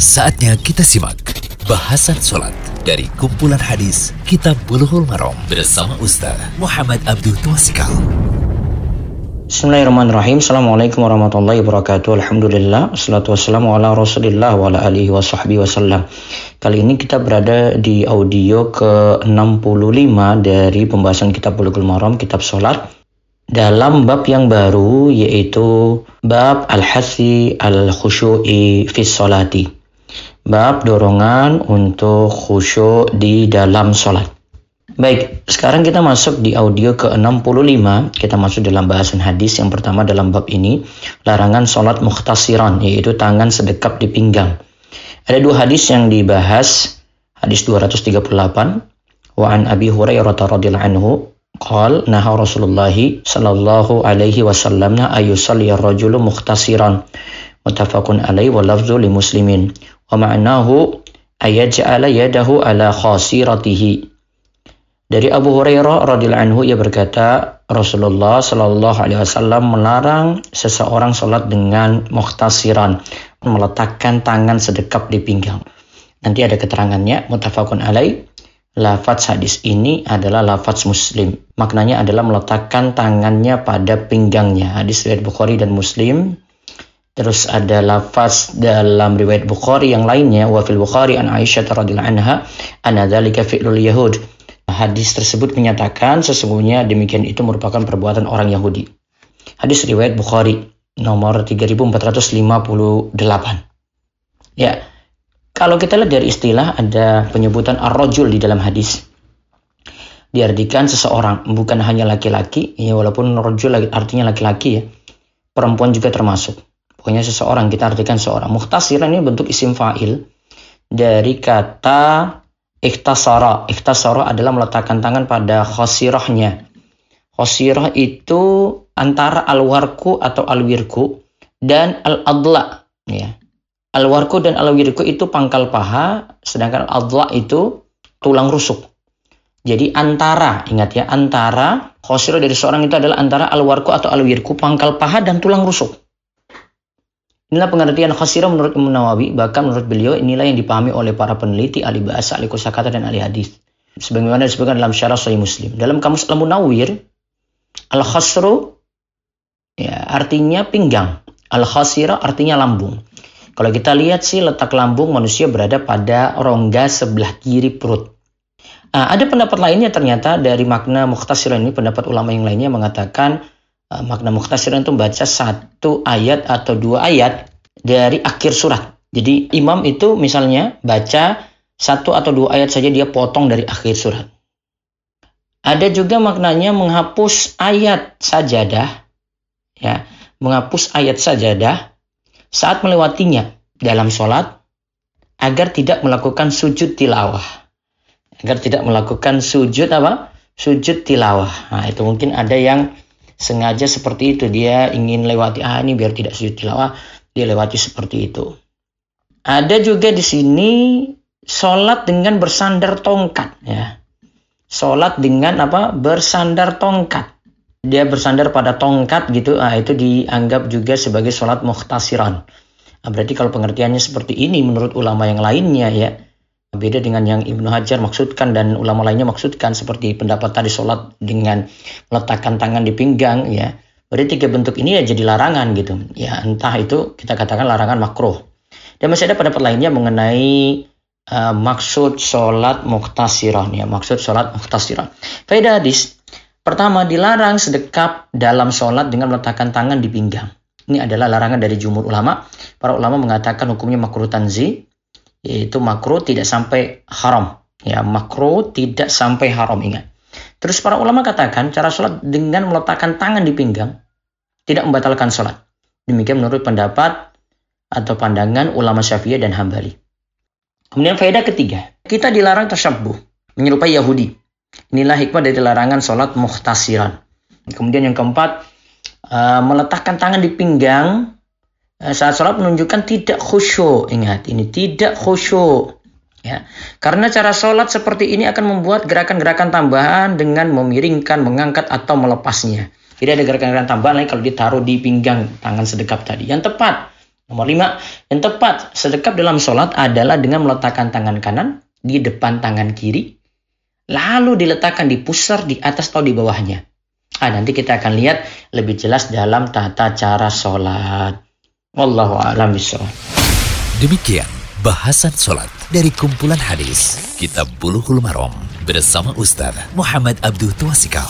Saatnya kita simak bahasan sholat dari kumpulan hadis Kitab Bulughul Maram bersama Ustaz Muhammad Abdul Twasikal. Bismillahirrahmanirrahim. Assalamualaikum warahmatullahi wabarakatuh. Alhamdulillah. Assalatu wassalamu ala rasulillah wa ala alihi wa sahbihi wasallam. Kali ini kita berada di audio ke-65 dari pembahasan kitab Bulughul Maram, kitab sholat. Dalam bab yang baru yaitu bab al-hasi al-khusyu'i fi sholati. Bab dorongan untuk khusyuk di dalam sholat. Baik, sekarang kita masuk di audio ke-65. Kita masuk dalam bahasan hadis yang pertama dalam bab ini. Larangan sholat mukhtasiran, yaitu tangan sedekap di pinggang. Ada dua hadis yang dibahas. Hadis 238. Wa an Abi Hurairah radhiyallahu anhu Qal naha Rasulullah sallallahu alaihi wasallam ayusalli ar-rajulu mukhtasiran muttafaqun alaihi wa lafzu li muslimin wa ma'nahu ayaj'ala yadahu ala khasiratihi dari Abu Hurairah radhiyallahu anhu ia berkata Rasulullah sallallahu alaihi wasallam melarang seseorang sholat dengan muhtasiran meletakkan tangan sedekap di pinggang nanti ada keterangannya muttafaqun alaihi Lafaz hadis ini adalah lafaz muslim. Maknanya adalah meletakkan tangannya pada pinggangnya. Hadis riwayat Bukhari dan Muslim. Terus ada lafaz dalam riwayat Bukhari yang lainnya. Wa fil Bukhari an Aisyah radhiyallahu anha. Ana dzalika fi'lul Yahud. Hadis tersebut menyatakan sesungguhnya demikian itu merupakan perbuatan orang Yahudi. Hadis riwayat Bukhari nomor 3458. Ya, kalau kita lihat dari istilah ada penyebutan ar-rajul di dalam hadis. Diartikan seseorang, bukan hanya laki-laki, ya walaupun rajul artinya laki-laki ya. Perempuan juga termasuk. Pokoknya seseorang kita artikan seorang. Muhtasiran ini bentuk isim fa'il dari kata ikhtasara. Ikhtasara adalah meletakkan tangan pada khosirahnya. Khosirah itu antara al-warku atau al-wirku dan al-adla. Ya. Al-warku dan al-wirku itu pangkal paha, sedangkan al-adla itu tulang rusuk. Jadi antara, ingat ya, antara khosirah dari seorang itu adalah antara al-warku atau al-wirku, pangkal paha dan tulang rusuk. Inilah pengertian khosirah menurut Imam Nawawi, bahkan menurut beliau inilah yang dipahami oleh para peneliti ahli bahasa, ahli kosakata dan ahli hadis. Sebagaimana disebutkan dalam syarah Sahih Muslim. Dalam kamus Al-Munawwir, al-khosru ya, artinya pinggang. Al-khosirah artinya lambung. Kalau kita lihat sih letak lambung manusia berada pada rongga sebelah kiri perut. Nah, ada pendapat lainnya ternyata dari makna mukhtasiran ini, pendapat ulama yang lainnya mengatakan uh, makna mukhtasiran itu membaca satu ayat atau dua ayat dari akhir surat. Jadi imam itu misalnya baca satu atau dua ayat saja dia potong dari akhir surat. Ada juga maknanya menghapus ayat sajadah, ya, menghapus ayat sajadah saat melewatinya dalam sholat agar tidak melakukan sujud tilawah. Agar tidak melakukan sujud apa? Sujud tilawah. Nah, itu mungkin ada yang sengaja seperti itu. Dia ingin lewati, ah ini biar tidak sujud tilawah. Dia lewati seperti itu. Ada juga di sini sholat dengan bersandar tongkat. ya Sholat dengan apa? Bersandar tongkat dia bersandar pada tongkat gitu, ah, itu dianggap juga sebagai sholat muhtasiran. Nah, berarti kalau pengertiannya seperti ini menurut ulama yang lainnya ya, beda dengan yang Ibnu Hajar maksudkan dan ulama lainnya maksudkan seperti pendapat tadi sholat dengan meletakkan tangan di pinggang ya. Berarti tiga bentuk ini ya jadi larangan gitu. Ya entah itu kita katakan larangan makruh. Dan masih ada pendapat lainnya mengenai uh, maksud sholat muhtasiran ya, maksud sholat muhtasiran. Faedah hadis Pertama, dilarang sedekap dalam sholat dengan meletakkan tangan di pinggang. Ini adalah larangan dari jumhur ulama. Para ulama mengatakan hukumnya makruh tanzi, yaitu makruh tidak sampai haram. Ya, makruh tidak sampai haram, ingat. Terus para ulama katakan cara sholat dengan meletakkan tangan di pinggang tidak membatalkan sholat. Demikian menurut pendapat atau pandangan ulama syafi'iyah dan hambali. Kemudian faedah ketiga, kita dilarang tersyabuh, menyerupai Yahudi. Inilah hikmah dari larangan sholat muhtasiran. Kemudian yang keempat, uh, meletakkan tangan di pinggang Eh, saat sholat menunjukkan tidak khusyuk. Ingat, ini tidak khusyuk. Ya, karena cara sholat seperti ini akan membuat gerakan-gerakan tambahan dengan memiringkan, mengangkat, atau melepasnya. Tidak ada gerakan-gerakan tambahan lain kalau ditaruh di pinggang tangan sedekap tadi. Yang tepat, nomor lima, yang tepat sedekap dalam sholat adalah dengan meletakkan tangan kanan di depan tangan kiri, lalu diletakkan di pusar di atas atau di bawahnya. Ah, nanti kita akan lihat lebih jelas dalam tata cara sholat. Wallahu a'lam Demikian bahasan sholat dari kumpulan hadis Kitab Buluhul Marom bersama Ustaz Muhammad Abdul Tuasikal.